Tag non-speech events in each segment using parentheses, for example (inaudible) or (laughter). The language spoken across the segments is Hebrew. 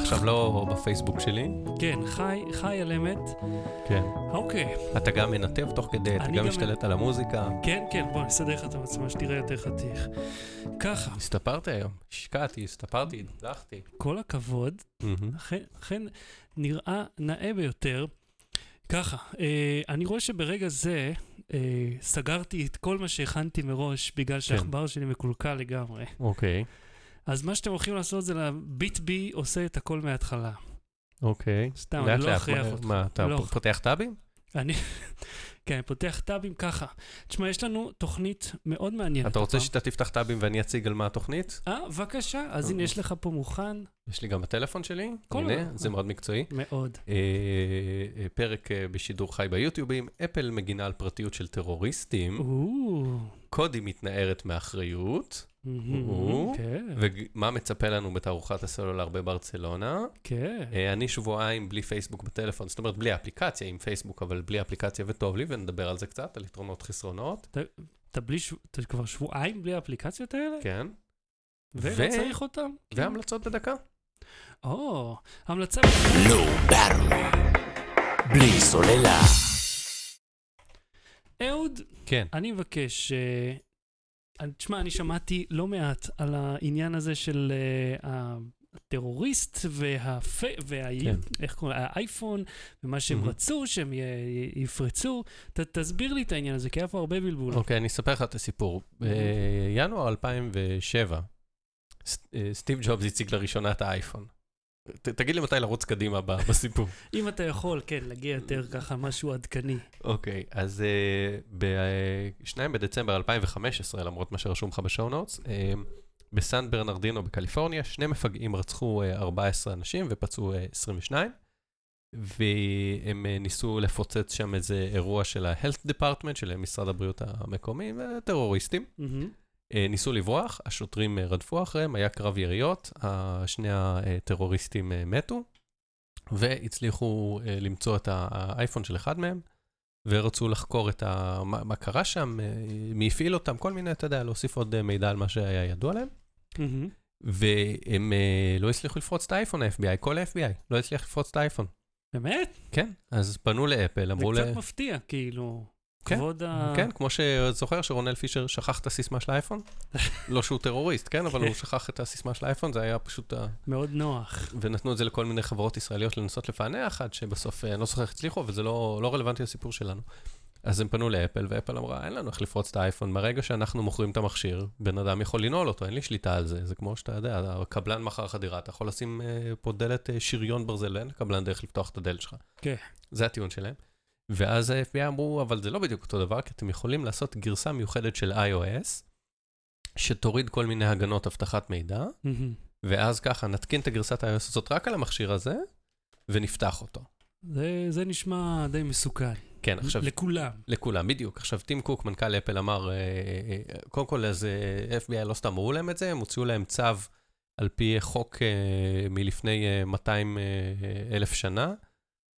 עכשיו לא בפייסבוק שלי. כן, חי, חי על אמת. כן. אוקיי. אתה גם מנתב תוך כדי, אתה גם גם- משתלט על המוזיקה. כן, כן, בוא נסדר לך את המצלמה שתראה יותר חתיך. ככה, הסתפרתי היום, השקעתי, הסתפרתי, הצלחתי. כל הכבוד. אכן, נראה נאה ביותר. ככה, אה, אני רואה שברגע זה אה, סגרתי את כל מה שהכנתי מראש בגלל שהעכבר שלי מקולקל לגמרי. אוקיי, אז מה שאתם הולכים לעשות זה לביט בי עושה את הכל מההתחלה. אוקיי. סתם, אני לא אכריח אותך. מה, אתה לא. פותח טאבים? אני, (laughs) כן, פותח טאבים ככה. תשמע, יש לנו תוכנית מאוד מעניינת. אתה רוצה הפעם. שאתה תפתח טאבים ואני אציג על מה התוכנית? אה, בבקשה, אז הנה, יש לך פה מוכן יש לי גם בטלפון שלי, הנה, זה מאוד מקצועי. מאוד. אה, אה, פרק אה, בשידור חי ביוטיובים, אפל מגינה על פרטיות של טרוריסטים, קודי מתנערת מאחריות, או, כן, ומה מצפה לנו בתערוכת הסלולר בברצלונה? כן. אני שבועיים בלי פייסבוק בטלפון, זאת אומרת בלי אפליקציה עם פייסבוק, אבל בלי אפליקציה וטוב לי, ונדבר על זה קצת, על יתרונות חסרונות, אתה כבר שבועיים בלי האפליקציות האלה? כן, ולא צריך אותם? והמלצות בדקה. או, המלצה... לא ברמן. בלי סוללה. אהוד, כן, אני מבקש, אה, תשמע, אני שמעתי לא מעט על העניין הזה של אה, הטרוריסט והפ... וה... כן. איך קוראים? האייפון, ומה שהם מהמם. רצו שהם י... יפרצו. ת... תסביר לי את העניין הזה, כי היה פה הרבה בלבול. אוקיי, אני אספר לך את הסיפור. בינואר 2007, ס- אה, סטיב ג'ובס הציג לראשונה את האייפון. ת- תגיד לי מתי לרוץ קדימה ב- בסיפור. (laughs) אם אתה יכול, כן, להגיע יותר ככה, משהו עדכני. אוקיי, אז ב-2 בדצמבר 2015, למרות מה שרשום לך בשואו נוטס, אה, בסן ברנרדינו בקליפורניה, שני מפגעים רצחו אה, 14 אנשים ופצעו אה, 22, והם אה, ניסו לפוצץ שם איזה אירוע של ה-Health Department, של משרד הבריאות המקומי, וטרוריסטים. מהמם. אה, ניסו לברוח, השוטרים אה, רדפו אחריהם, היה קרב יריות, שני הטרוריסטים אה, מתו, והצליחו אה, למצוא את האייפון של אחד מהם, ורצו לחקור את ה... מה, מה קרה שם, אה, מי הפעיל אותם, כל מיני, אתה יודע, להוסיף עוד אה, מידע על מה שהיה ידוע להם. והם אה, לא הצליחו לפרוץ את האייפון, ה-FBI, כל ה-FBI לא הצליח לפרוץ את האייפון. באמת? כן, אז פנו לאפל, זה אמרו ל... קצת מפתיע, כאילו. כן, כבוד ה... כן, כמו שזוכר שרונל פישר שכח את הסיסמה של האייפון? (laughs) לא שהוא טרוריסט, כן, אבל הוא שכח את הסיסמה של האייפון, זה היה פשוט ה... מאוד נוח. ונתנו את זה לכל מיני חברות ישראליות לנסות לפענח, עד שבסוף, אה, אני לא זוכר איך הצליחו, אבל זה לא, לא רלוונטי לסיפור שלנו. אז הם פנו לאפל, ואפל אמרה, אין לנו איך לפרוץ את האייפון, ברגע שאנחנו מוכרים את המכשיר, בן אדם יכול לנעול אותו, אין לי שליטה על זה. זה כמו שאתה יודע, הקבלן מכר לך דירה, אתה יכול לשים אה, פה דלת אה, שריון ברזל, אין לקבלן דרך לפתוח את הדלת שלך. כן. זה הטיעון שלהם. ואז ה-FBI אמרו, אבל זה לא בדיוק אותו דבר, כי אתם יכולים לעשות גרסה מיוחדת של iOS, שתוריד כל מיני הגנות אבטחת מידע, מהמם. ואז ככה נתקין את הגרסת iOS הזאת רק על המכשיר הזה, ונפתח אותו. זה, זה נשמע די מסוכן. כן, עכשיו, לכולם. לכולם, בדיוק. עכשיו, טים קוק, מנכ"ל אפל, אמר, אה, אה, קודם כל, אז אה, FBI לא סתם אמרו להם את זה, הם הוציאו להם צו על פי חוק אה, מלפני אה, 200 אה, אלף שנה,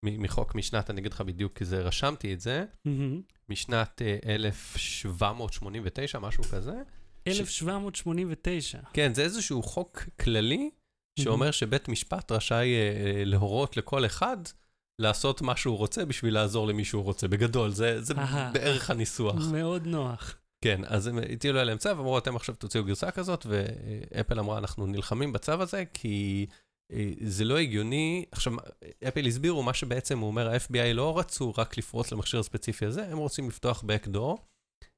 מחוק משנת, אני אגיד לך בדיוק, כי זה, רשמתי את זה. משנת אה, 1789, משהו כזה. 1789. כן, זה איזשהו חוק כללי שאומר שבית משפט רשאי אה, אה, להורות לכל אחד לעשות מה שהוא רוצה בשביל לעזור למי שהוא רוצה. בגדול, זה, זה. בערך הניסוח. מאוד נוח. כן, אז הם הטילו עליהם צו, אמרו, אתם עכשיו תוציאו גרסה כזאת, ואפל אמרה, אנחנו נלחמים בצו הזה, כי אה, זה לא הגיוני. עכשיו, אפל הסבירו מה שבעצם הוא אומר, ה-FBI לא רצו רק לפרוץ למכשיר הספציפי הזה, הם רוצים לפתוח backdoor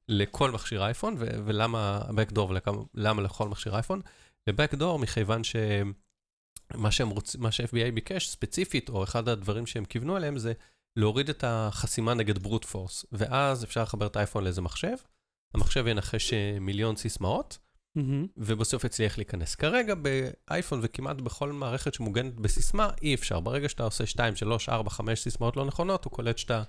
לכל מכשיר אייפון, ולמה backdoor ולמה לכל מכשיר אייפון? ל-backdoor מכיוון שמה שהם רוצים, מה ש-FBI ביקש ספציפית, או אחד הדברים שהם כיוונו אליהם, זה להוריד את החסימה נגד ברוט פורס, ואז אפשר לחבר את האייפון לאיזה מחשב, המחשב ינחש אה, מיליון סיסמאות. ובסוף יצליח להיכנס. כרגע באייפון וכמעט בכל מערכת שמוגנת בסיסמה, אי אפשר. ברגע שאתה עושה 2, 3, 4, 5 סיסמאות לא נכונות, הוא קולט שאתה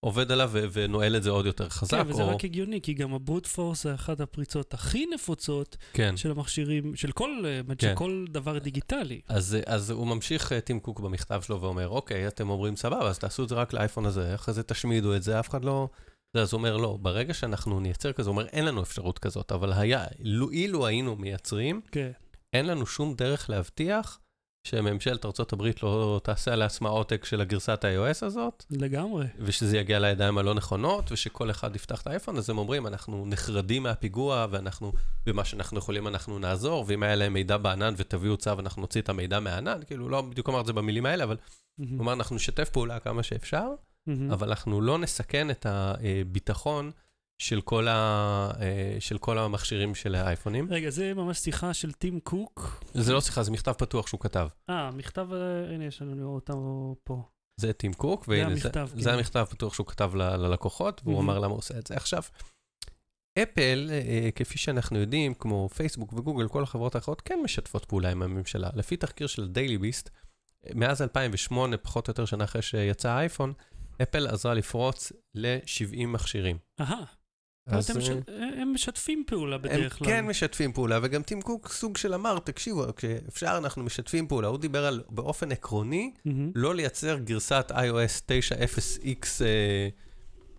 עובד עליו ונועל את זה עוד יותר חזק. כן, וזה או... רק הגיוני, כי גם הברוט פורס זה אחת הפריצות הכי נפוצות כן. של המכשירים, של כל, אה, כן. של כל דבר דיגיטלי. אז, אז הוא ממשיך, אה, טים קוק, במכתב שלו ואומר, אוקיי, אתם אומרים סבבה, אז תעשו את זה רק לאייפון הזה, אחרי זה תשמידו את זה, אף אחד לא... אז הוא אומר, לא, ברגע שאנחנו נייצר כזה, הוא אומר, אין לנו אפשרות כזאת, אבל היה, לו, אילו היינו מייצרים, כן. אין לנו שום דרך להבטיח שממשלת ארה"ב לא תעשה לעצמה עותק של הגרסת ה-iOS הזאת, לגמרי. ושזה יגיע לידיים הלא נכונות, ושכל אחד יפתח את האייפון, אז הם אומרים, אנחנו נחרדים מהפיגוע, ואנחנו, במה שאנחנו יכולים אנחנו נעזור, ואם היה להם מידע בענן ותביאו צו, אנחנו נוציא את המידע מהענן, כאילו, לא בדיוק אמר את זה במילים האלה, אבל הוא אמר, אנחנו נשתף פעולה כמה שאפשר, אבל אנחנו לא נסכן את הביטחון. של כל, ה, אה, של כל המכשירים של האייפונים. רגע, זה ממש שיחה של טים קוק. זה לא שיחה, זה מכתב פתוח שהוא כתב. אה, מכתב, אה, הנה, יש לנו אותו פה. זה טים קוק, והנה, זה, המכתב, זה, כן. זה המכתב הפתוח שהוא כתב ל, ללקוחות, והוא mm-hmm. אמר למה הוא עושה את זה. עכשיו, אפל, אה, כפי שאנחנו יודעים, כמו פייסבוק וגוגל, כל החברות האחרות כן משתפות פעולה עם הממשלה. לפי תחקיר של דיילי ביסט, מאז 2008, פחות או יותר שנה אחרי שיצא האייפון, אפל עזרה לפרוץ ל-70 מכשירים. אהה. אז... הם, ש... הם משתפים פעולה בדרך כלל. הם כן משתפים פעולה, וגם טים קוק סוג של אמר, תקשיבו, כשאפשר אנחנו משתפים פעולה. הוא דיבר על, באופן עקרוני, mm-hmm. לא לייצר גרסת iOS 9.0x אה,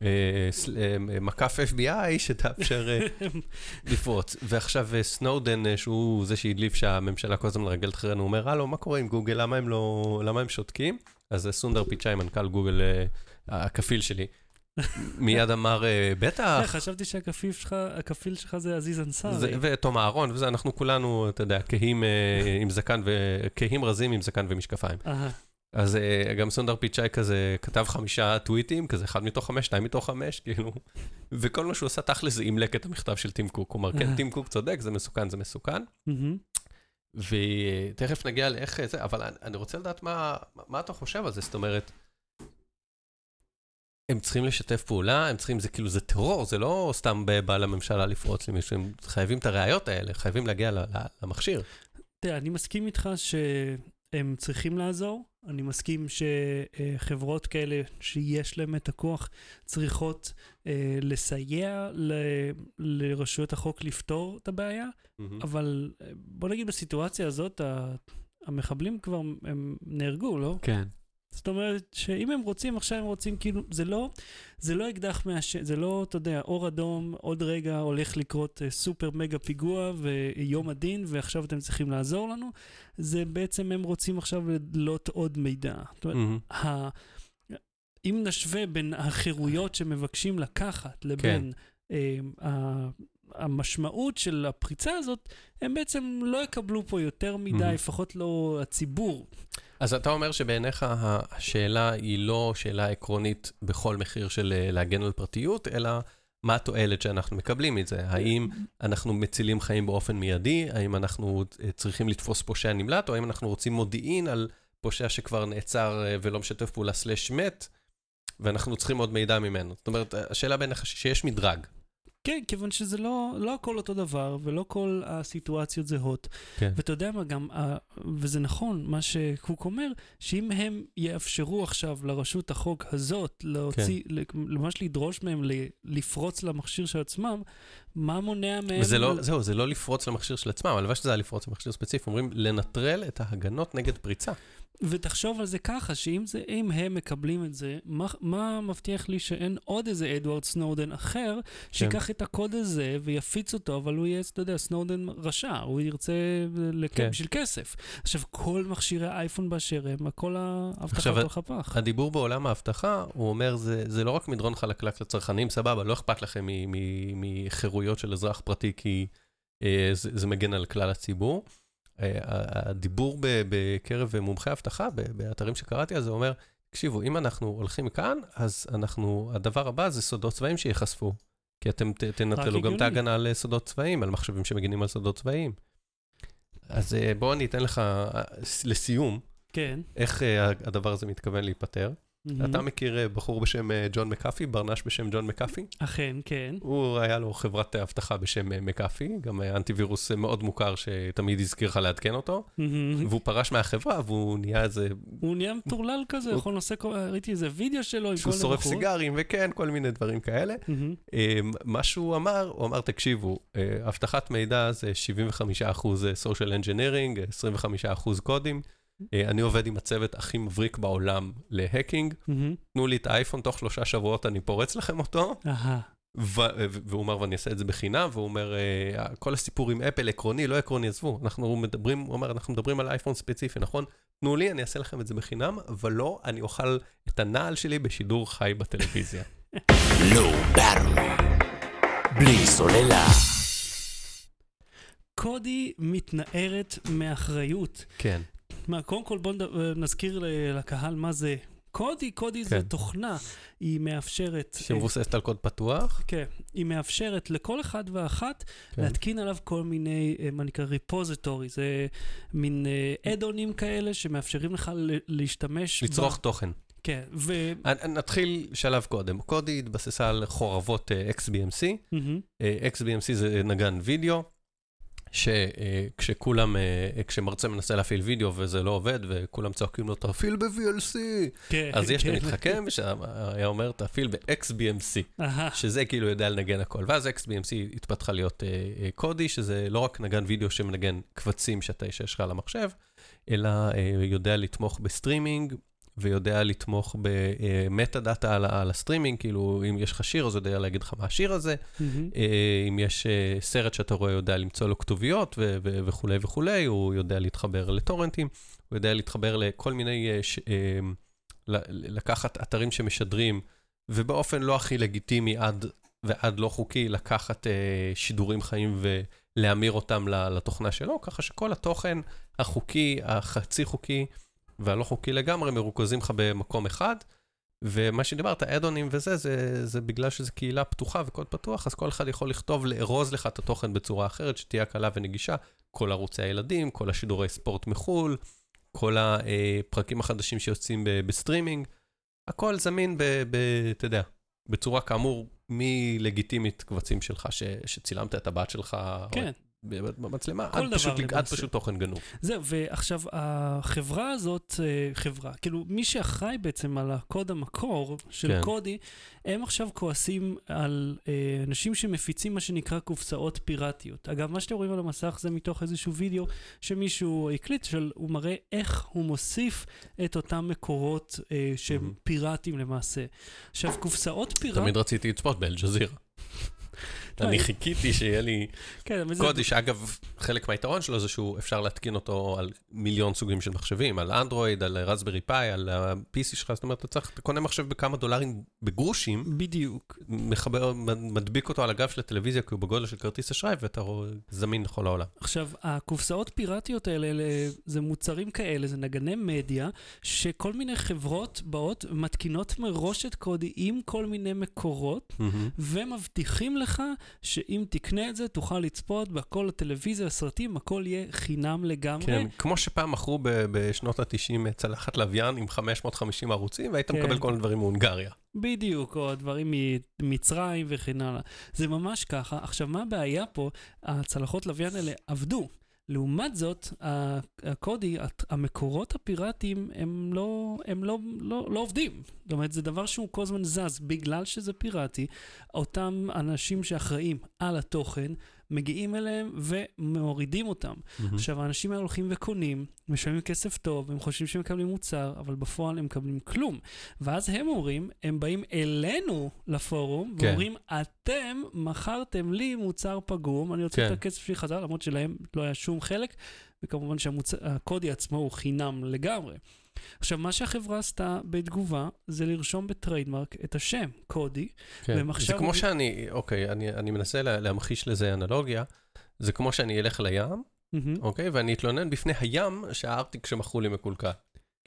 אה, אה, מקף FBI שתאפשר אה, (laughs) לפרוץ. ועכשיו אה, סנודן, אה, שהוא זה שהדליף שהממשלה כל הזמן מרגלת אחרינו, אומר, הלו, מה קורה עם גוגל? למה הם, לא, למה הם שותקים? אז סונדר פיצ'אי, מנכ"ל גוגל, אה, הכפיל שלי. מיד אמר, אה, בטח. אה, חשבתי שהכפיל שלך, הכפיל שלך זה עזיז אנסארי. ותום אהרון, וזה, אנחנו כולנו, אתה יודע, כהים עם זקן, כהים רזים עם זקן ומשקפיים. אז גם סונדר פיצ'אי כזה כתב חמישה טוויטים, כזה אחד מתוך חמש, שתיים מתוך חמש, כאילו, וכל מה שהוא עשה תכל'ס זה אימלק את המכתב של טים קוק. אמר, כן, טים קוק צודק, זה מסוכן, זה מסוכן. ותכף נגיע לאיך זה, אבל אני רוצה לדעת מה אתה חושב על זה, זאת אומרת, הם צריכים לשתף פעולה, הם צריכים, זה כאילו, זה טרור, זה לא סתם בא לממשלה לפרוץ למישהו, הם חייבים את הראיות האלה, חייבים להגיע למכשיר. תראה, אני מסכים איתך שהם צריכים לעזור, אני מסכים שחברות כאלה שיש להן את הכוח צריכות אה, לסייע ל, לרשויות החוק לפתור את הבעיה, mm-hmm. אבל אה, בוא נגיד בסיטואציה הזאת, המחבלים כבר, הם נהרגו, לא? כן. זאת אומרת שאם הם רוצים, עכשיו הם רוצים, כאילו, זה לא, זה לא אקדח מהשם, זה לא, אתה יודע, אור אדום, עוד רגע הולך לקרות uh, סופר מגה פיגוע ויום הדין, ועכשיו אתם צריכים לעזור לנו. זה בעצם, הם רוצים עכשיו לדלות עוד מידע. זאת אומרת, mm-hmm. אם נשווה בין החירויות שמבקשים לקחת לבין... כן. uh, המשמעות של הפריצה הזאת, הם בעצם לא יקבלו פה יותר מדי, mm-hmm. לפחות לא הציבור. אז אתה אומר שבעיניך השאלה היא לא שאלה עקרונית בכל מחיר של אה, להגן על פרטיות, אלא מה התועלת שאנחנו מקבלים מזה? האם אנחנו מצילים חיים באופן מיידי? האם אנחנו אה, צריכים לתפוס פושע נמלט? או האם אנחנו רוצים מודיעין על פושע שכבר נעצר אה, ולא משתף פעולה סלאש מת, ואנחנו צריכים עוד מידע ממנו? זאת אומרת, השאלה בעיניך שיש מדרג. כן, כיוון שזה לא, לא הכל אותו דבר, ולא כל הסיטואציות זהות. כן. ואתה יודע מה, גם, וזה נכון, מה שקוק אומר, שאם הם יאפשרו עכשיו לרשות החוק הזאת להוציא, כן. ממש לדרוש מהם לפרוץ למכשיר של עצמם, מה מונע מהם... וזה לא, זהו, זה לא לפרוץ למכשיר של עצמם, הלוואי שזה היה לפרוץ למכשיר ספציפי, אומרים לנטרל את ההגנות נגד פריצה. ותחשוב על זה ככה, שאם זה, אם הם מקבלים את זה, מה, מה מבטיח לי שאין עוד איזה אדוארד סנודן אחר, שיקח כן. את הקוד הזה ויפיץ אותו, אבל הוא יהיה, אתה יודע, סנודן רשע, הוא ירצה לק... כן. בשביל כסף. עכשיו, כל מכשירי האייפון באשר הם, הכל האבטחה בתוך הפח. הדיבור בעולם האבטחה, הוא אומר, זה, זה לא רק מדרון חלקלק לצרכנים, סבבה, לא אכפת לכם מחירויות של אזרח פרטי, כי אה, זה, זה מגן על כלל הציבור. אה, הדיבור בקרב מומחי אבטחה, באתרים שקראתי על זה, אומר, תקשיבו, אם אנחנו הולכים מכאן, אז אנחנו, הדבר הבא זה סודות צבאיים שייחשפו. כי אתם תנטרלו גם את ההגנה על סודות צבאיים, על מחשבים שמגינים על סודות צבאיים. אז אה, בואו אני אתן לך, אה, לסיום, כן. איך הדבר הזה מתכוון להיפתר. Mm-hmm. אתה מכיר אה, בחור בשם אה, ג'ון מקאפי, ברנש בשם ג'ון מקאפי? אכן, כן. הוא, היה לו חברת אבטחה בשם אה, מקאפי, גם אנטיווירוס מאוד מוכר שתמיד הזכיר לך לעדכן אותו, mm-hmm. והוא פרש מהחברה והוא נהיה איזה... הוא נהיה מטורלל כזה, הוא נושא, ראיתי איזה וידאו שלו עם כל שהוא שורף סיגרים, וכן, כל מיני דברים כאלה. Mm-hmm. מה שהוא אמר, הוא אמר, תקשיבו, אבטחת מידע זה 75% social engineering, 25% קודים. אה, אני עובד עם הצוות הכי מבריק בעולם להקינג. תנו לי את האייפון, תוך שלושה שבועות אני פורץ לכם אותו. ו- והוא אומר, ואני אעשה את זה בחינם, והוא אומר, אה, כל הסיפור עם אפל עקרוני, לא עקרוני, עזבו, אנחנו מדברים, הוא אומר, אנחנו מדברים על אייפון ספציפי, נכון? תנו לי, אני אעשה לכם את זה בחינם, אבל לא, אני אוכל את הנעל שלי בשידור חי בטלוויזיה. (laughs) Low Battery. בלי סוללה. קודי מתנערת מאחריות. כן. מה, קודם כל בואו נזכיר ל- לקהל מה זה קודי. קודי זה כן. תוכנה, היא מאפשרת... שמבוססת על קוד פתוח. כן, היא מאפשרת לכל אחד ואחת כן. להתקין עליו כל מיני, אה, מה נקרא ריפוזיטורי, זה מין אדונים כאלה שמאפשרים לך להשתמש... לצרוך ב... תוכן. כן, ו... נתחיל שלב קודם. קודי התבססה על חורבות אה, XBMC. מהמם, אה, XBMC זה נגן וידאו, שכשכולם, כשמרצה מנסה להפעיל וידאו וזה לא עובד, וכולם צועקים לו, תפעיל ב-VLC. כן, אז יש את. המתחכם שהיה אומר, תפעיל ב-XBMC, שזה כאילו יודע לנגן הכל. ואז XBMC התפתחה להיות אה, אה, קודי, שזה לא רק נגן וידאו שמנגן קבצים שאתה, שיש לך על המחשב, אלא אה, יודע לתמוך בסטרימינג, ויודע לתמוך ב metadata על, על הסטרימינג, כאילו אם יש לך שיר אז הוא יודע להגיד לך מה השיר הזה, אה, אם יש אה, סרט שאתה רואה, יודע למצוא לו כתוביות ו- ו- וכולי וכולי, הוא יודע להתחבר לטורנטים, הוא יודע להתחבר לכל מיני, אה, ש- לקחת אתרים שמשדרים, ובאופן לא הכי לגיטימי עד ועד לא חוקי, לקחת שידורים חיים ולהמיר אותם ל- לתוכנה שלו, ככה שכל התוכן החוקי, החצי חוקי והלא חוקי לגמרי מרוכזים לך במקום אחד. ומה שדיברת, add-ons וזה, זה, זה בגלל שזו קהילה פתוחה וקוד פתוח, אז כל אחד יכול לכתוב, לארוז לך את התוכן בצורה אחרת, שתהיה קלה ונגישה. כל ערוצי הילדים, כל השידורי ספורט מחו"ל, כל הפרקים החדשים שיוצאים בסטרימינג, הכל זמין, אתה יודע, בצורה כאמור, מלגיטימית קבצים שלך, ש, שצילמת את הבת שלך, כן, ב- במצלמה, כל עד פשוט, דבר עד למעשה. פשוט תוכן גנוב. זהו, ועכשיו החברה הזאת, אה, חברה, כאילו מי שאחראי בעצם על הקוד המקור של כן. קודי, הם עכשיו כועסים על אה, אנשים שמפיצים מה שנקרא קופסאות פיראטיות. אגב, מה שאתם רואים על המסך זה מתוך איזשהו וידאו שמישהו הקליט, של, הוא מראה איך הוא מוסיף את אותם מקורות אה, שהם מהמם. פיראטיים למעשה. עכשיו, קופסאות פיראטיות... תמיד רציתי לצפות באל-ג'זירה. אני חיכיתי שיהיה לי כן. קודי, שאגב, חלק מהיתרון שלו זה שהוא אפשר להתקין אותו על מיליון סוגים של מחשבים, על אנדרואיד, על רסברי פאי, על ה-PC שלך, זאת אומרת, אתה צריך, אתה קונה מחשב בכמה דולרים בגרושים, בדיוק. מחבר, מדביק אותו על הגב של הטלוויזיה, כי הוא בגודל של כרטיס אשראי, ואתה זמין לכל העולם. עכשיו, הקופסאות פיראטיות האלה, אלה, זה מוצרים כאלה, זה נגני מדיה, שכל מיני חברות באות, מתקינות מראש את קודי עם כל מיני מקורות, ומבטיחים לך שאם תקנה את זה, תוכל לצפות בכל הטלוויזיה, הסרטים, הכל יהיה חינם לגמרי. כן, כמו שפעם מכרו ב- בשנות ה-90 צלחת לוויין עם 550 ערוצים, והיית כן. מקבל כל מיני דברים מהונגריה. בדיוק, או דברים ממצרים וכן הלאה. זה ממש ככה. עכשיו, מה הבעיה פה? הצלחות לוויין האלה עבדו. לעומת זאת, הקודי, המקורות הפיראטיים, הם לא, הם לא, לא, לא עובדים. זאת אומרת, זה דבר שהוא כל הזמן זז. בגלל שזה פיראטי, אותם אנשים שאחראים על התוכן, מגיעים אליהם ומורידים אותם. עכשיו, האנשים האלה הולכים וקונים, משלמים כסף טוב, הם חושבים שהם מקבלים מוצר, אבל בפועל הם מקבלים כלום. ואז הם אומרים, הם באים אלינו לפורום, כן. ואומרים, אתם מכרתם לי מוצר פגום, אני רוצה כן. את הכסף שלי חזרה, למרות שלהם לא היה שום חלק, וכמובן שהקודי עצמו הוא חינם לגמרי. עכשיו, מה שהחברה עשתה בתגובה, זה לרשום בטריידמרק את השם, קודי, כן. והם זה כמו אומרים- שאני, אוקיי, אני, אני מנסה לה, להמחיש לזה אנלוגיה. זה כמו שאני אלך לים, מהמם. אוקיי? ואני אתלונן בפני הים שהארטיק שמכרו לי מקולקל.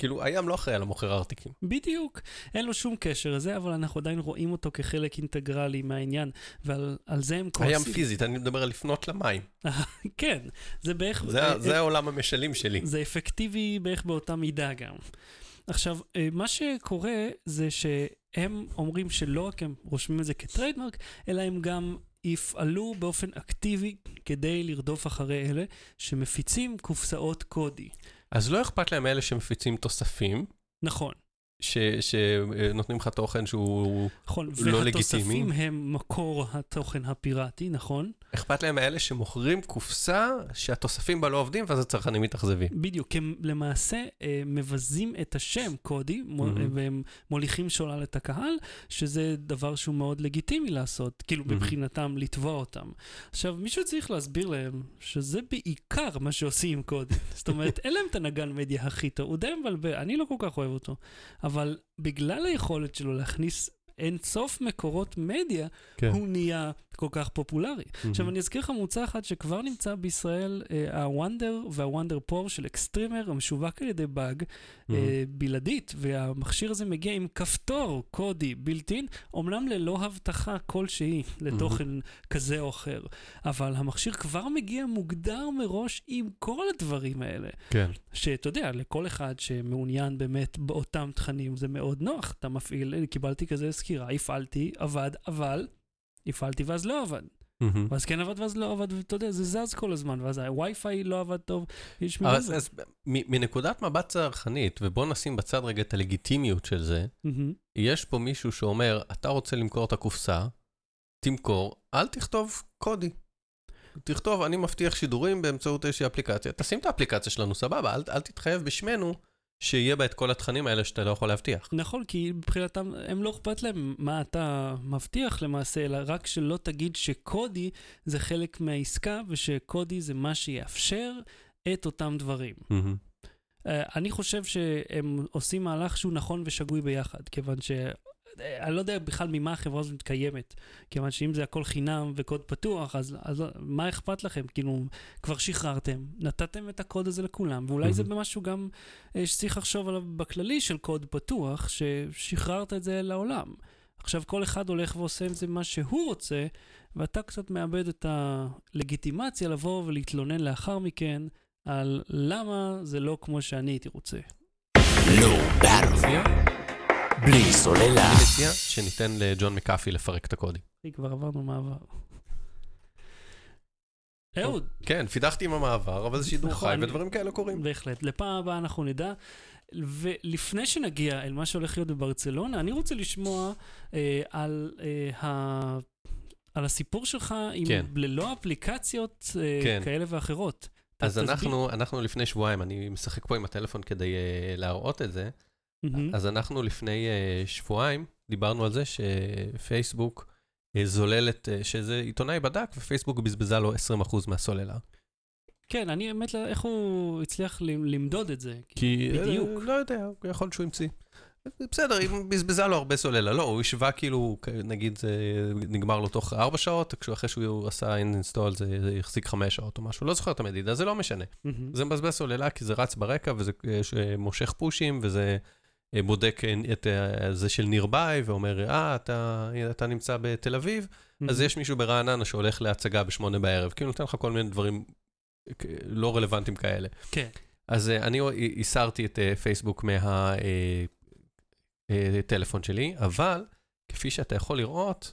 כאילו, הים לא אחראי על המוכר ארטיקים. בדיוק, אין לו שום קשר לזה, אבל אנחנו עדיין רואים אותו כחלק אינטגרלי מהעניין, ועל על זה הם כועסים. הים פיזית, אני מדבר על לפנות למים. (laughs) כן, זה בערך... זה, אה, זה העולם המשלים שלי. זה אפקטיבי בערך באותה מידה גם. עכשיו, אה, מה שקורה זה שהם אומרים שלא רק הם רושמים את זה כטריידמרק, אלא הם גם יפעלו באופן אקטיבי כדי לרדוף אחרי אלה שמפיצים קופסאות קודי. אז לא אכפת להם אלה שמפיצים תוספים, נכון. ש- שנותנים לך תוכן שהוא... נכון, לא והתוספים לגיטימי. הם מקור התוכן הפיראטי, נכון? אכפת להם מאלה שמוכרים קופסה שהתוספים בה לא עובדים, ואז הצרכנים מתאכזבים. בדיוק, הם למעשה אה, מבזים את השם קודי, מהמם. והם מוליכים שולל את הקהל, שזה דבר שהוא מאוד לגיטימי לעשות, כאילו מהמם. מבחינתם לתבוע אותם. עכשיו, מישהו צריך להסביר להם שזה בעיקר מה שעושים עם קודי. זאת אומרת, אין להם את הנגן מדיה הכי טוב, הוא די מבלבל, אני לא כל כך אוהב אותו, אבל בגלל היכולת שלו להכניס אין סוף מקורות מדיה, כן. הוא נהיה כל כך פופולרי. עכשיו, אני אזכיר לך מוצר אחד שכבר נמצא בישראל, אה, ה Wonder וה Wonder 4 של Xtreamer, המשווק על ידי באג, אה, בלעדית, והמכשיר הזה מגיע עם כפתור קודי built-in, אומנם ללא הבטחה כלשהי לתוכן כזה או אחר, אבל המכשיר כבר מגיע מוגדר מראש עם כל הדברים האלה. כן. שאתה יודע, לכל אחד שמעוניין באמת באותם תכנים, זה מאוד נוח. אתה מפעיל, קיבלתי כזה סקירה, הפעלתי, עבד, אבל הפעלתי ואז לא עבד. מהמם. ואז כן עבד ואז לא עבד, ואתה יודע, זה זז כל הזמן, ואז הווי-פיי לא עבד טוב, יש אז. אז מ- מנקודת מבט צרכנית, ובוא נשים בצד רגע את הלגיטימיות של זה, מהמם. יש פה מישהו שאומר, אתה רוצה למכור את הקופסה, תמכור, אל תכתוב קודי. תכתוב, אני מבטיח שידורים באמצעות איזושהי אפליקציה. תשים את האפליקציה שלנו, סבבה, אל, אל תתחייב בשמנו שיהיה בה את כל התכנים האלה שאתה לא יכול להבטיח. נכון, כי מבחינתם, הם לא אכפת להם מה אתה מבטיח למעשה, אלא רק שלא תגיד שקודי זה חלק מהעסקה, ושקודי זה מה שיאפשר את אותם דברים. מהמם. Uh, אני חושב שהם עושים מהלך שהוא נכון ושגוי ביחד, כיוון ש... אה, אני לא יודע בכלל ממה החברה הזאת מתקיימת, כיוון שאם זה הכל חינם וקוד פתוח, אז, אז מה אכפת לכם? כאילו, כבר שחררתם, נתתם את הקוד הזה לכולם, ואולי זה מהמם. משהו גם אה, שצריך לחשוב עליו בכללי של קוד פתוח, ששחררת את זה לעולם. עכשיו כל אחד הולך ועושה עם זה מה שהוא רוצה, ואתה קצת מאבד את הלגיטימציה לבוא ולהתלונן לאחר מכן על למה זה לא כמו שאני הייתי רוצה. ברור. בלי סוללה. אני מציע שניתן לג'ון מקאפי לפרק את הקודי. אחי, כבר עברנו מעבר. אהוד, כן, פידחתי עם המעבר, אבל זה שידור נכון, חי ודברים כאלה קורים. בהחלט. לפעם הבאה אנחנו נדע. ולפני שנגיע אל מה שהולך להיות בברצלונה, אני רוצה לשמוע אה, על, אה, ה... על הסיפור שלך עם כן. ללא אפליקציות אה, כן. כאלה ואחרות. אז. אנחנו, אנחנו לפני שבועיים, אני משחק פה עם הטלפון כדי uh, להראות את זה. אז אנחנו לפני uh, שבועיים דיברנו על זה שפייסבוק uh, זוללת, uh, שזה עיתונאי בדק ופייסבוק בזבזה לו 20% מהסוללה. כן, אני באמת, לא- איך הוא הצליח למדוד את זה? כי... בדיוק. אה, לא יודע, יכול להיות שהוא המציא. בסדר, היא בזבזה לו הרבה סוללה. לא, הוא השווה כאילו, נגיד זה נגמר לו תוך 4 שעות, אחרי שהוא עשה אינסטול זה החזיק 5 שעות או משהו. לא זוכר את המדידה, זה לא משנה. מהמם. זה מבזבז סוללה כי זה רץ ברקע וזה אה, מושך פושים וזה אה, בודק אה, את אה, זה של נרבעי ואומר, אה, אתה, אתה נמצא בתל אביב, אז מהמם. יש מישהו ברעננה שהולך להצגה בשמונה בערב, כאילו נותן לך כל מיני דברים אה, לא רלוונטיים כאלה. כן. אז אה, אני הסרתי את אה, פייסבוק מהטלפון שלי, אבל כפי שאתה יכול לראות,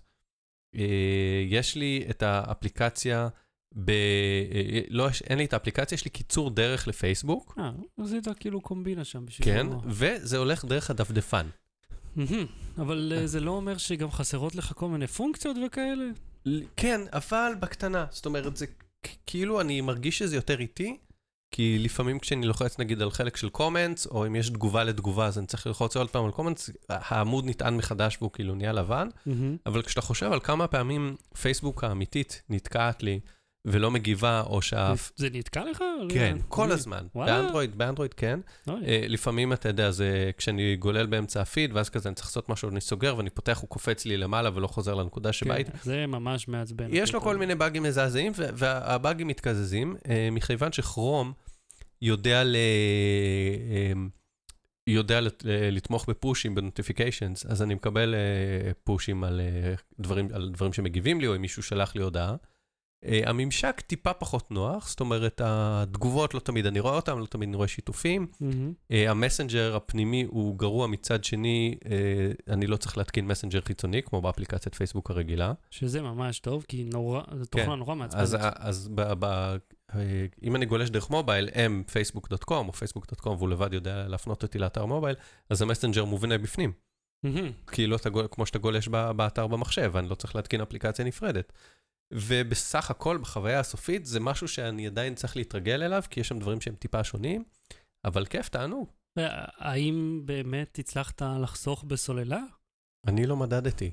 אה, יש לי את האפליקציה, ב... אה, לא, יש- אין לי את האפליקציה, יש לי קיצור דרך לפייסבוק, אה, עשית כאילו קומבינה שם בשביל... כן, לא- וזה הולך דרך הדפדפן. אבל אה, זה לא אומר שגם חסרות לך כל מיני פונקציות וכאלה? כן, אבל בקטנה. זאת אומרת, זה כאילו אני מרגיש שזה יותר איטי, כי לפעמים כשאני לוחץ נגיד על חלק של קומנטס, או אם יש תגובה לתגובה, אז אני צריך ללחוץ עוד פעם על קומנטס, העמוד נטען מחדש והוא כאילו נהיה לבן. אבל כשאתה חושב על כמה פעמים פייסבוק האמיתית נתקעת לי ולא מגיבה, או שה... זה נתקע לך? כן, כל הזמן. באנדרואיד, באנדרואיד כן. אה, לפעמים אתה יודע, זה כשאני גולל באמצע הפיד, ואז כזה אני צריך לעשות משהו, אני סוגר ואני פותח, הוא קופץ לי למעלה ולא חוזר לנקודה שבה הייתי. כן, זה ממש מעצבן. יש לו כל. מיני באגים מזעזעים, והבאגים מתקזזים, אה, מכיוון שכרום יודע ל... אה, יודע לת- לתמוך בפושים, בנוטיפיקיישנס, אז אני מקבל אה, פושים על דברים, על דברים שמגיבים לי, או אם מישהו שלח לי הודעה. אה, הממשק טיפה פחות נוח, זאת אומרת, התגובות לא תמיד אני רואה אותן, לא תמיד אני רואה שיתופים. אה, המסנג'ר הפנימי הוא גרוע מצד שני, אה, אני לא צריך להתקין מסנג'ר חיצוני, כמו באפליקציית פייסבוק הרגילה. שזה ממש טוב, כי נורא, זו תוכנה נורא כן. אז, מעצבנת. אז ב, ב, אה, אם אני גולש דרך מובייל, m.facebook.com או facebook.com, והוא לבד יודע להפנות אותי לאתר מובייל, אז המסנג'ר מובנה בפנים. מהמם. כאילו אתה, כמו שאתה גולש ב- באתר במחשב, אני לא צריך להתקין אפליקציה נפרדת. ובסך הכל, בחוויה הסופית, זה משהו שאני עדיין צריך להתרגל אליו, כי יש שם דברים שהם טיפה שונים, אבל כיף, תענוג. האם באמת הצלחת לחסוך בסוללה? אני לא מדדתי.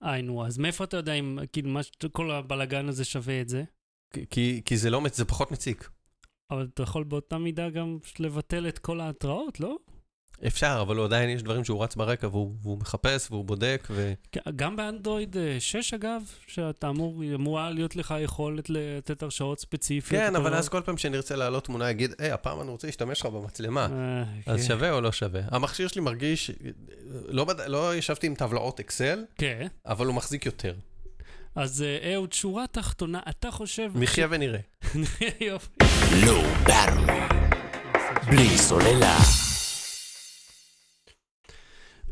היינו, אז מאיפה אתה יודע אם כאילו מה, כל הבלגן הזה שווה את זה? כי- כי, זה לא, זה פחות מציק. אבל אתה יכול באותה מידה גם לבטל את כל ההתראות, לא? אפשר, אבל הוא עדיין יש דברים שהוא רץ ברקע והוא, והוא מחפש והוא בודק, ו... גם באנדרואיד אה, 6 אגב, שאתה אמור, אמורה להיות לך יכולת לתת הרשאות ספציפיות. כן, אבל לא- אז כל פעם שנרצה להעלות תמונה, יגיד, היי, הפעם אני רוצה להשתמש לך במצלמה. אה, אז כן. שווה או לא שווה? המכשיר שלי מרגיש, לא, בד... לא ישבתי עם טבלאות אקסל, כן. אבל הוא מחזיק יותר. אז אה, אהוד, שורה תחתונה, אתה חושב... נחיה ונראה. (laughs) יופי. Battery. בלי סוללה.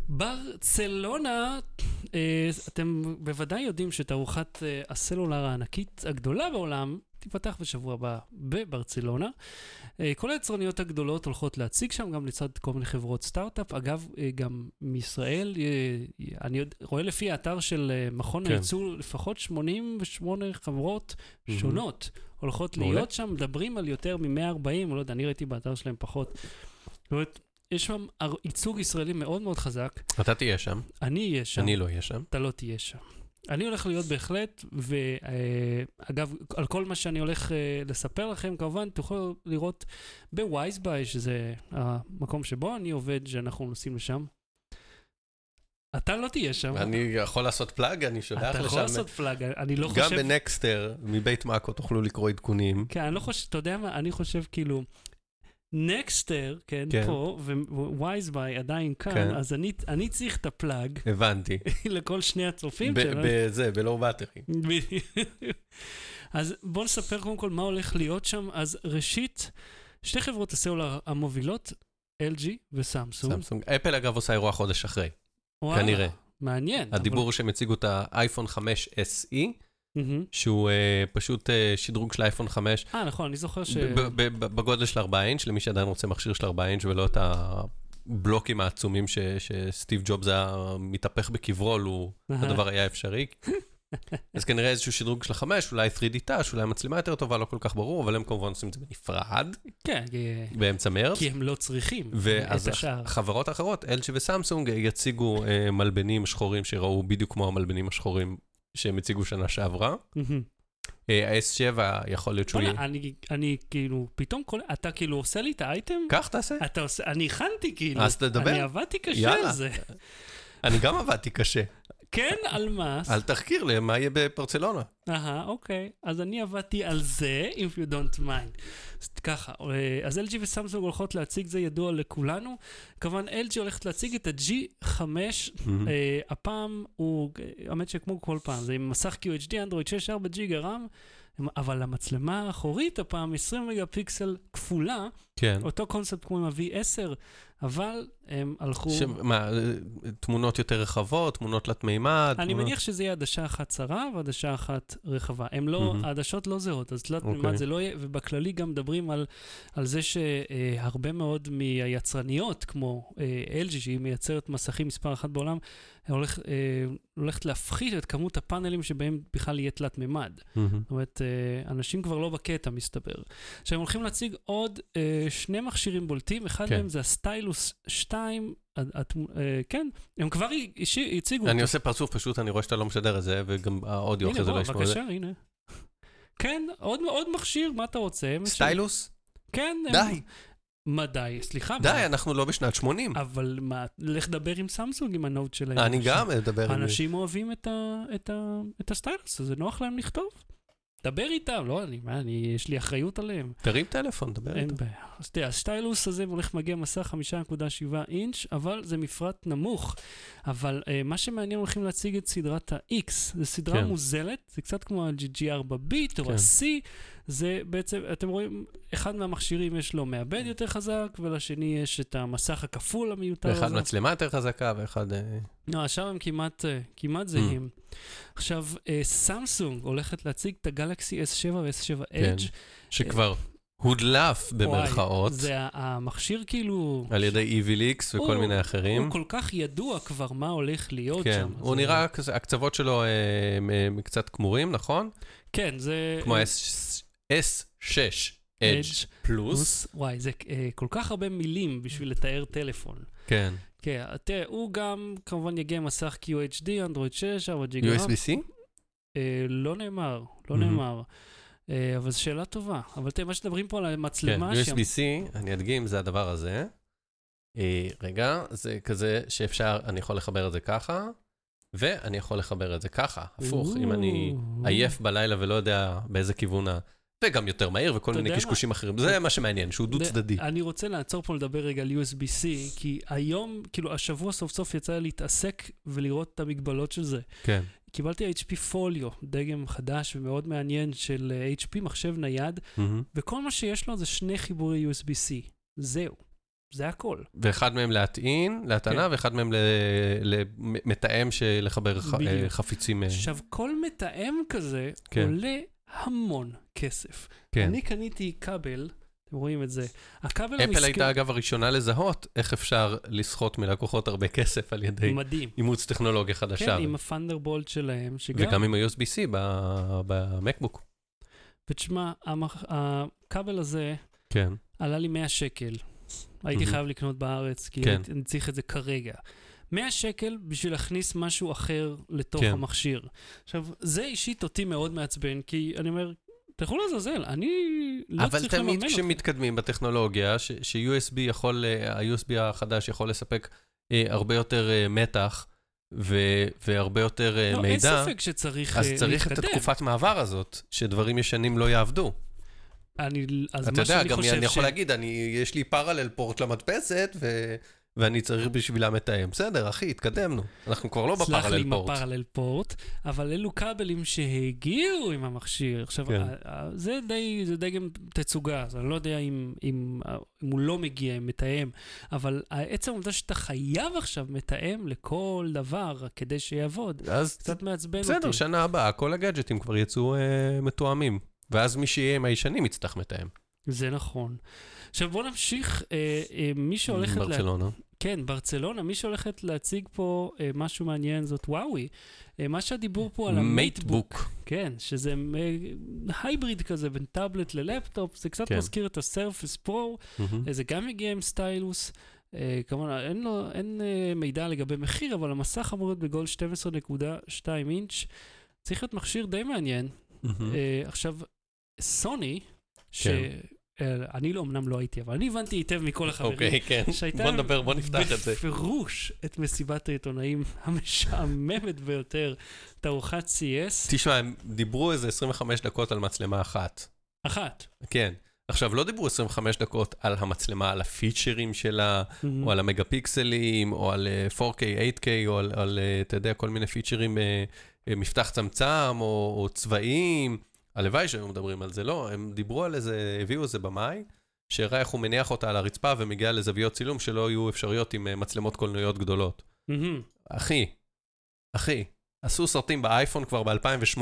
ברצלונה, אה, אתם בוודאי יודעים שתערוכת אה, הסלולר הענקית הגדולה בעולם תיפתח בשבוע הבא בברצלונה. אה, כל היצרניות הגדולות הולכות להציג שם, גם לצד כל מיני חברות סטארט-אפ. אגב, גם מישראל, אני רואה לפי האתר של מכון כן. הייצור, לפחות 88 חברות. שונות הולכות. להיות שם, מדברים על יותר מ-140, לא יודע, אני ראיתי באתר שלהם פחות. זאת אומרת, יש שם ייצוג ישראלי מאוד מאוד חזק. אתה תהיה שם, אני אהיה שם, אני לא אהיה שם. אתה לא תהיה שם. אני הולך להיות בהחלט, ואגב, על כל מה שאני הולך אה, לספר לכם, כמובן, תוכלו לראות בווייזביי, שזה המקום שבו אני עובד, שאנחנו נוסעים לשם. אתה לא תהיה שם. אני יכול לעשות plug, אני שולח אתה יכול לשם. לעשות plug, אני לא גם חושב... בנקסטר, מבית מאקו תוכלו לקרוא עדכונים. כן, אני לא חושב, אתה יודע מה, אני חושב כאילו, נקסטר, כן, כן. פה, ווייזביי עדיין כאן, כן. אז אני, אני צריך את ה plug הבנתי. (laughs) לכל שני הצופים שלנו. בזה, ב Low Battery. (laughs) אז בואו נספר קודם כל מה הולך להיות שם. אז ראשית, שתי חברות הסלולר המובילות, LG וסמסונג. סמסונג. אפל אגב עושה אירוע חודש אחרי, וואלה, כנראה. מעניין. הדיבור שהם הציגו את האייפון 5 SE, אבל... שהוא אה, פשוט אה, שדרוג של האייפון 5, אה, נכון, אני זוכר ש... בגודל של 4 אינץ', למי שעדיין רוצה מכשיר של 4 אינץ' ולא את הבלוקים העצומים ש- שסטיב ג'ובס היה מתהפך בקברו, לו הדבר היה אפשרי. (laughs) אז כנראה איזשהו שדרוג של החמש, אולי 3D touch, אולי מצלמה יותר טובה, לא כל כך ברור, אבל הם כמובן עושים את זה בנפרד, כן, באמצע מרץ. כי הם לא צריכים ואז את השאר. החברות האחרות, LG וסמסונג, יציגו אה, מלבנים שחורים שראו בדיוק כמו המלבנים השחורים שהם הציגו שנה שעברה. אה, ה-S7 יכול להיות שהוא יהיה... אני, אני כאילו, פתאום כל... אתה כאילו עושה לי את האייטם? קח, תעשה. אתה עושה... אני הכנתי כאילו. אז תדבר. אני עבדתי קשה יאללה. על זה. אני גם עבדתי קשה. כן, על מה? על תחקיר למה יהיה בברצלונה. אהה, אוקיי. אז אני עבדתי על זה, if you don't mind. אז ככה, אה, אז LG וסמסונג הולכות להציג, זה ידוע לכולנו. כמובן, LG הולכת להציג את ה-G5, אה, הפעם הוא, האמת שכמו כל פעם, זה עם מסך QHD, אנדרואיד 6, 4 ג'יגה רם, אבל המצלמה האחורית הפעם 20 מגה פיקסל כפולה, כן. אותו קונספט כמו עם ה-V10, אבל הם הלכו... ש- מה, תמונות יותר רחבות, תמונות תלת מימד? אני תמונות- מניח שזה יהיה עדשה אחת צרה ועדשה אחת רחבה. הם לא, מהמם. העדשות לא זהות, אז תלת אוקיי. מימד זה לא יהיה, ובכללי גם מדברים על, על זה שהרבה מאוד מהיצרניות, כמו אה, LG, שהיא מייצרת מסכים מספר אחת בעולם, הולך, אה, הולכת להפחית את כמות הפאנלים שבהם בכלל יהיה תלת מימד. מהמם. זאת אומרת, אה, אנשים כבר לא בקטע, מסתבר. עכשיו, הם הולכים להציג עוד שני מכשירים בולטים, אחד כן. מהם זה הסטיילוס 2, הד- התמו- אה, כן, הם כבר הציגו אני עושה פרצוף פשוט, אני רואה שאתה לא משדר את זה, וגם האודיו הנה, אחרי זה לא ישמעו את זה. בבקשה, הנה. כן, עוד, עוד מכשיר, מה אתה רוצה? סטיילוס? כן. הם- די, מה די? סליחה. די, מה? אנחנו לא בשנת 80. אבל מה, לך דבר עם סמסונג עם הנוט שלהם. אני גם מדבר עם... אנשים אוהבים את, ה, את, ה, את הסטיילוס, זה נוח להם לכתוב. דבר איתם, לא, אני, מה, אני, יש לי אחריות עליהם. תרים טלפון, דבר אין איתו. בעיה. אז תראה, הסטיילוס הזה הולך מגיע מסך 5.7 אינץ', אבל זה מפרט נמוך. אבל uh, מה שמעניין, הולכים להציג את סדרת ה-X. זו סדרה כן. מוזלת, זה קצת כמו ה-GG4 ביט או כן. ה-C. זה בעצם, אתם רואים, אחד מהמכשירים יש לו מעבד יותר חזק, ולשני יש את המסך הכפול המיותר הזה. ואחד מצלמה יותר חזקה ואחד... אה, לא, שם הם כמעט, אה, Mm. כמעט זהים. עכשיו, אה, סמסונג הולכת להציג את הגלקסי S7 ו-S7 כן. שכבר הודלף במרכאות זה המכשיר כאילו... על ידי EVLX וכל הוא- מיני אחרים. הוא כל כך ידוע כבר מה הולך להיות כן, שם. הוא זה- נראה הקצוות שלו אה, הם קצת כמורים, נכון? כן, זה... כמו ה-S6 Edge פלוס. וואי, זה אה, כל כך הרבה מילים בשביל לתאר טלפון. כן. כן, תראה, הוא גם כמובן יגיע עם מסך QHD, אנדרואיד 6, 4 ג'יגה. USB-C? אה, לא נאמר, לא Mhm. נאמר. אה, אבל זו שאלה טובה. אבל תראה, מה שמדברים פה על כן, המצלמה, שם- USB-C, אני אדגים, זה הדבר הזה. אה, רגע, זה כזה שאפשר, אני יכול לחבר את זה ככה, ואני יכול לחבר את זה ככה, הפוך, אם אני. עייף בלילה ולא יודע באיזה כיוון. וגם יותר מהיר וכל מיני? קשקושים אחרים. זה מה שמעניין, שהוא דו צדדי. אני רוצה לעצור פה לדבר רגע על USB-C, כי היום, כאילו, השבוע סוף סוף יצא לי להתעסק ולראות את המגבלות של זה. כן. קיבלתי HP פוליו, דגם חדש ומאוד מעניין של אה, HP, מחשב נייד, מהמם. וכל מה שיש לו זה שני חיבורי USB-C. זהו. זה הכל. ואחד מהם להטעין, להטענה, כן. ואחד מהם למתאם של לחבר ח-. אה, חפיצים. אה, עכשיו, כל מתאם כזה כן. עולה המון כסף. כן. אני קניתי כבל, אתם רואים את זה. הכבל אפל המסכן... הייתה אגב הראשונה לזהות איך אפשר לסחוט מלקוחות הרבה כסף על ידי מדהים. אימוץ טכנולוגיה חדשה. כן, עם הפנדרבולט שלהם, שגם... וגם עם ה-USB-C במקבוק. ותשמע, המח... הכבל הזה כן. עלה לי 100 שקל. הייתי מהמם. חייב לקנות בארץ, כי כן. אני צריך את זה כרגע. 100 שקל בשביל להכניס משהו אחר לתוך כן. המכשיר. עכשיו, זה אישית אותי מאוד מעצבן, כי אני אומר, תלכו לעזאזל, אני לא אבל צריך לממן תמיד אתכם. כשמתקדמים בטכנולוגיה, ש- ש-USB יכול, אה, ה-USB החדש יכול לספק אה, הרבה יותר אה, מתח ו- והרבה יותר אה, לא, אין מידע, ספק שצריך אז אה, צריך את להתקדם. התקופת מעבר הזאת, שדברים ישנים לא יעבדו. אני, אז אתה מה יודע, שאני גם חושב אני יכול ש- להגיד, אני, יש לי פרלל פורט למדפסת, ו... ואני צריך בשבילה מתאם. בסדר, אחי, התקדמנו. אנחנו כבר לא סלח לי בפרלל עם פורט. הפרלל פורט, אבל אלו כבלים שהגיעו עם המכשיר. עכשיו, כן. זה די, זה די גם תצוגה, אז אני לא יודע אם, אם, אם הוא לא מגיע עם מתאם, אבל עצם העובדה שאתה חייב עכשיו מתאם לכל דבר כדי שיעבוד, אז קצת מעצבן בסדר, אותי. שנה הבאה כל הגאדג'טים כבר יצאו אה, מתואמים. ואז מי שיהיה עם הישנים יצטרך מתאם. זה נכון. עכשיו בוא נמשיך, אה, אה, מי שהולכת... לה... כן, ברצלונה, מי שהולכת להציג פה אה, משהו מעניין זאת וואוי. אה, מה שהדיבור פה על ה MateBook. MateBook. כן, שזה אה, hybrid כזה בין טאבלט ללפטופ, זה קצת כן. מזכיר את ה Surface Pro, מהמם. זה גם מגיע עם stylus. אה, כמובן, אין, לו, אין אה, מידע לגבי מחיר, אבל המסך אמור להיות בגודל 12.2 אינץ'. צריך להיות מכשיר די מעניין. מהמם. אה, עכשיו, סוני, ש... כן. אה, אני לא, אמנם לא הייתי, אבל אני הבנתי היטב מכל החברים. אוקיי, כן. שהייתה בוא נדבר, בוא נפתח את זה. בפירוש את מסיבת העיתונאים המשעממת ביותר, תערוכת CS. תשמע, הם דיברו איזה 25 דקות על מצלמה אחת. אחת. כן. עכשיו, לא דיברו 25 דקות על המצלמה, על הפיצ'רים שלה, או על המגה פיקסלים, או על אה, 4K, 8K, או על, אה, אתה יודע, כל מיני פיצ'רים, אה, אה, מפתח צמצם, או, או צבעים. הלוואי שהיו מדברים על זה, לא, הם דיברו על איזה, הביאו איזה במאי, שהראה איך הוא מניח אותה על הרצפה ומגיע לזוויות צילום שלא יהיו אפשריות עם אה, מצלמות קולנועיות גדולות. אחי, אחי, עשו סרטים באייפון כבר ב-2008,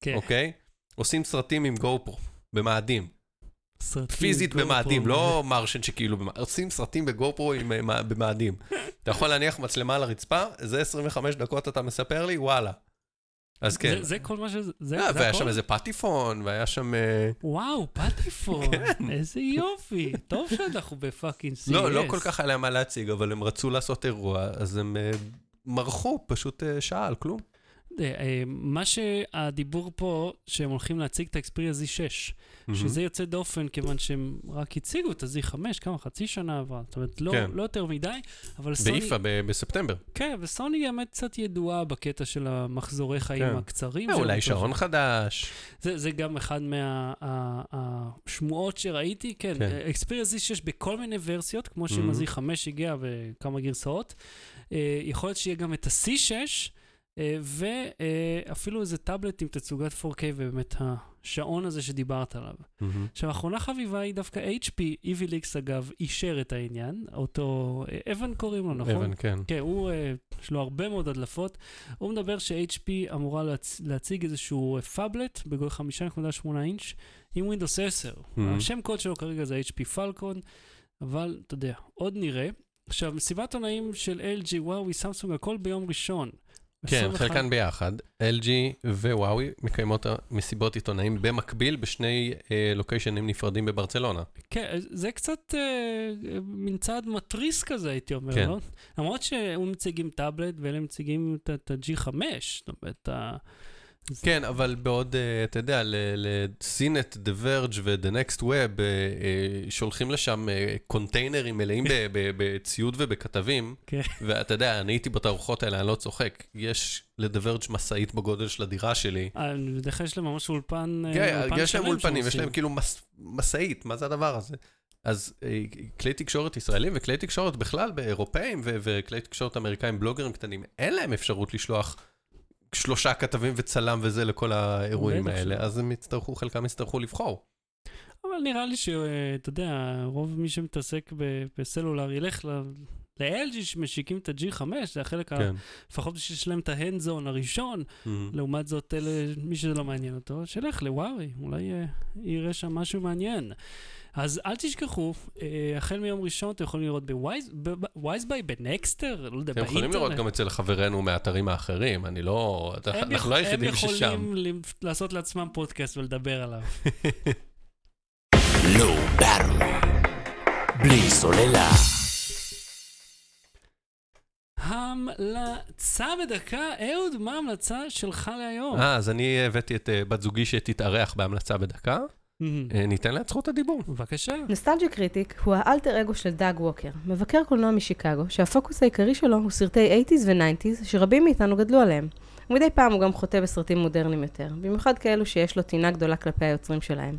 כן. אוקיי? עושים סרטים עם גו פרו, במאדים. סרטים פיזית. במאדים, לא מרשן שכאילו, עושים סרטים בגו פרו אה, במאדים. אתה יכול להניח מצלמה על הרצפה, זה 25 דקות אתה מספר לי, וואלה. אז כן. זה, זה כל מה שזה, זה, אה, זה והיה הכל? שם איזה פטיפון, והיה שם... אה, וואו, פטיפון, (laughs) כן. איזה יופי. טוב שאנחנו בפאקינג CS. לא, לא כל כך היה להם מה להציג, אבל הם רצו לעשות אירוע, אז הם אה, מרחו פשוט שעה על כלום. אה, אה, מה שהדיבור פה, שהם הולכים להציג את האקספריה Z6, שזה יוצא דופן, כיוון שהם רק הציגו את ה-Z5, כמה, חצי שנה עברה, זאת אומרת, לא, כן. לא יותר מדי, אבל סוני... באיפה, ב- בספטמבר. כן, וסוני האמת קצת ידועה בקטע של המחזורי חיים כן. הקצרים. אה. אולי שעון חדש. זה, זה גם אחד מהשמועות שראיתי, כן, כן. אקספריה Z6 בכל מיני ורסיות, כמו Mhm. ה-Z5 הגיע וכמה גרסאות. אה, יכול להיות שיהיה גם את ה-C6, אה, ואפילו איזה טאבלט עם תצוגת 4K ובאמת השעון הזה שדיברת עליו. עכשיו, האחרונה חביבה היא דווקא HP, EVLX אגב, אישר את העניין, אותו, אה, אבן קוראים לו, נכון? אבן, כן. כן, הוא, אה, יש לו הרבה מאוד הדלפות. הוא מדבר ש-HP אמורה להצ... להציג איזשהו פאבלט בגודל 5.8 אינץ' עם Windows 10. Mhm. השם קוד שלו כרגע זה HP פלקון, אבל אתה יודע, עוד נראה. עכשיו, מסיבת עונאים של LG, וואוי, סמסונג, הכל ביום ראשון. כן, 21 חלקן ביחד. LG ווואוי מקיימות מסיבות עיתונאים במקביל בשני אה, לוקיישנים נפרדים בברצלונה. כן, זה קצת אה, מין צעד מתריס כזה, הייתי אומר, כן. לא? למרות שהוא מציגים טאבלט ואלה מציגים את- את ה-G5, זאת אומרת, כן, אבל בעוד, אה, אתה יודע, Verge ו-The Next Web אה, אה, שולחים לשם אה, קונטיינרים מלאים (laughs) בציוד ובכתבים, כן. ואתה יודע, אני הייתי בתערוכות האלה, אני לא צוחק. יש ל-The Verge משאית בגודל של הדירה שלי. בדרך כלל יש להם ממש אולפן אה, כן, יש להם אולפנים, יש להם. כאילו משאית, מה זה הדבר הזה? אז כלי תקשורת ישראלים וכלי תקשורת בכלל, באירופאים וכלי תקשורת אמריקאים, בלוגרים קטנים, אין להם אפשרות לשלוח שלושה כתבים וצלם וזה לכל האירועים האלה. אז הם יצטרכו, חלקם יצטרכו לבחור. אבל נראה לי שאתה יודע, רוב מי שמתעסק בסלולר ילך. ל-LG שמשיקים את ה-G5, זה החלק, ה... כן. לפחות בשביל שיש להם את ההנד זון הראשון, לעומת זאת, אלה, מי שזה לא מעניין אותו, שילך לווארי, אולי אה, יראה שם משהו מעניין. אז אל תשכחו, אה, החל מיום ראשון אתם יכולים לראות בווייזביי, בנקסטר, לא יודע, אתם יכולים לראות גם אצל חברינו מהאתרים האחרים, אני לא... הם אנחנו לא היחידים הם ששם. יכולים ל- לעשות לעצמם פודקאסט ולדבר עליו. (laughs) לא. בלי סוללה. המלצה בדקה, אהוד, מה ההמלצה שלך להיום? אה, אז אני הבאתי את אה, בת זוגי שתתארח בהמלצה בדקה. אה, ניתן לה את זכות הדיבור. בבקשה. Nostalgia Critic הוא האלטר אגו של דאג ווקר, מבקר קולנוע משיקגו, שהפוקוס העיקרי שלו הוא סרטי 80's ו-90's שרבים מאיתנו גדלו עליהם. ומדי פעם הוא גם חוטא בסרטים מודרניים יותר, במיוחד כאלו שיש לו טינה גדולה כלפי היוצרים שלהם.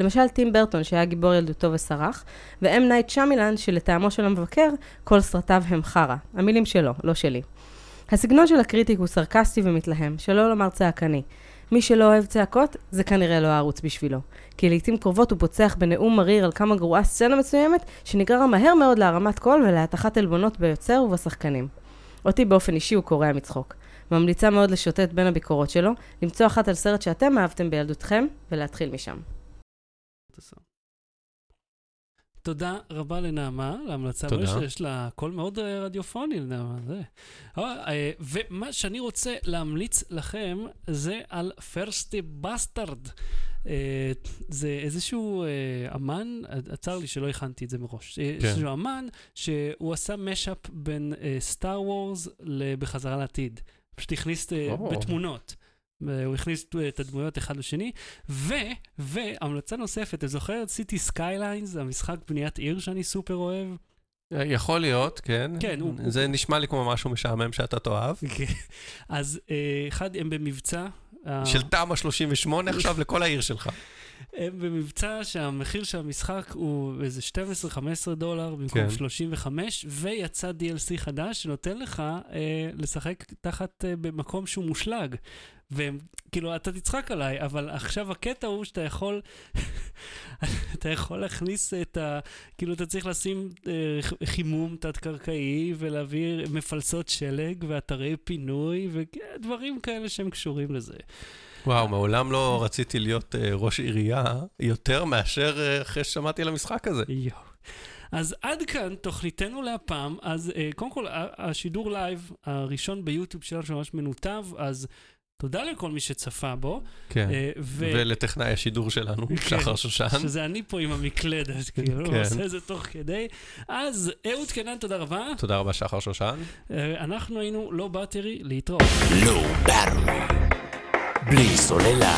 למשל טים ברטון שהיה גיבור ילדותו וסרח, ו M. Night Shyamalan שלטעמו של המבקר, כל סרטיו הם חרא. המילים שלו, לא שלי. הסגנון של הקריטיק הוא סרקסטי ומתלהם, שלא לומר צעקני. מי שלא אוהב צעקות, זה כנראה לא הערוץ בשבילו. כי לעיתים קרובות הוא פוצח בנאום מריר על כמה גרועה סצנה מסוימת, שנגרר מהר מאוד להרמת קול ולהתכת עלבונות ביוצר ובשחקנים. אותי באופן אישי הוא קורע מצחוק. ממליצה מאוד לשוטט בין הביקורות שלו, למצוא אחת על סרט שאתם אהבתם בילדותכם, ולהתחיל משם. תודה רבה לנעמה, להמלצה. תודה. יש- יש לה קול מאוד אה, רדיופוני לנעמה, זה. אבל, אה, ומה שאני רוצה להמליץ לכם זה על Frosty Bastard. אה, זה איזשהו אה, אמן, אה, צר לי שלא הכנתי את זה מראש. אה, כן. איזשהו אמן שהוא עשה mashup בין Star Wars לבחזרה לעתיד. פשוט הכניס אה. בתמונות. אה, הוא הכניס אה, את הדמויות אחד לשני, והמלצה נוספת, אתה זוכר את Cities: Skylines, המשחק בניית עיר שאני סופר אוהב? אה, יכול להיות, כן. כן, הוא- זה נשמע לי כמו משהו משעמם שאתה תאהב. (laughs) אז אה, אחד, הם במבצע. של תמ"א 38 עכשיו לכל העיר שלך. הם במבצע שהמחיר של המשחק הוא איזה 12-15 דולר במקום כן. 35, ויצא DLC חדש שנותן לך אה, לשחק תחת, אה, במקום שהוא מושלג. והם, כאילו, אתה תצחק עליי, אבל עכשיו הקטע הוא שאתה יכול, (laughs) אתה יכול להכניס את ה... כאילו, אתה צריך לשים אה, חימום תת-קרקעי ולהעביר מפלסות שלג ואתרי פינוי ודברים כאלה שהם קשורים לזה. וואו, מעולם לא רציתי להיות אה, ראש עירייה יותר מאשר אה, אחרי ששמעתי על המשחק הזה. יואו. אז עד כאן תוכניתנו להפעם. אז uh, קודם כל, השידור live הראשון ביוטיוב שלנו שממש מנותב, אז תודה לכל מי שצפה בו. כן. אה, ו- ולטכנאי השידור שלנו, כן, שחר שושן. שזה אני פה עם המקלדת, (laughs) כאילו, כן. הוא עושה את זה תוך כדי. אז אהוד קנן, תודה רבה. תודה רבה, שחר שושן. אה, אנחנו היינו לא באטרי, להתראות. לא ברמי. בלי סוללה.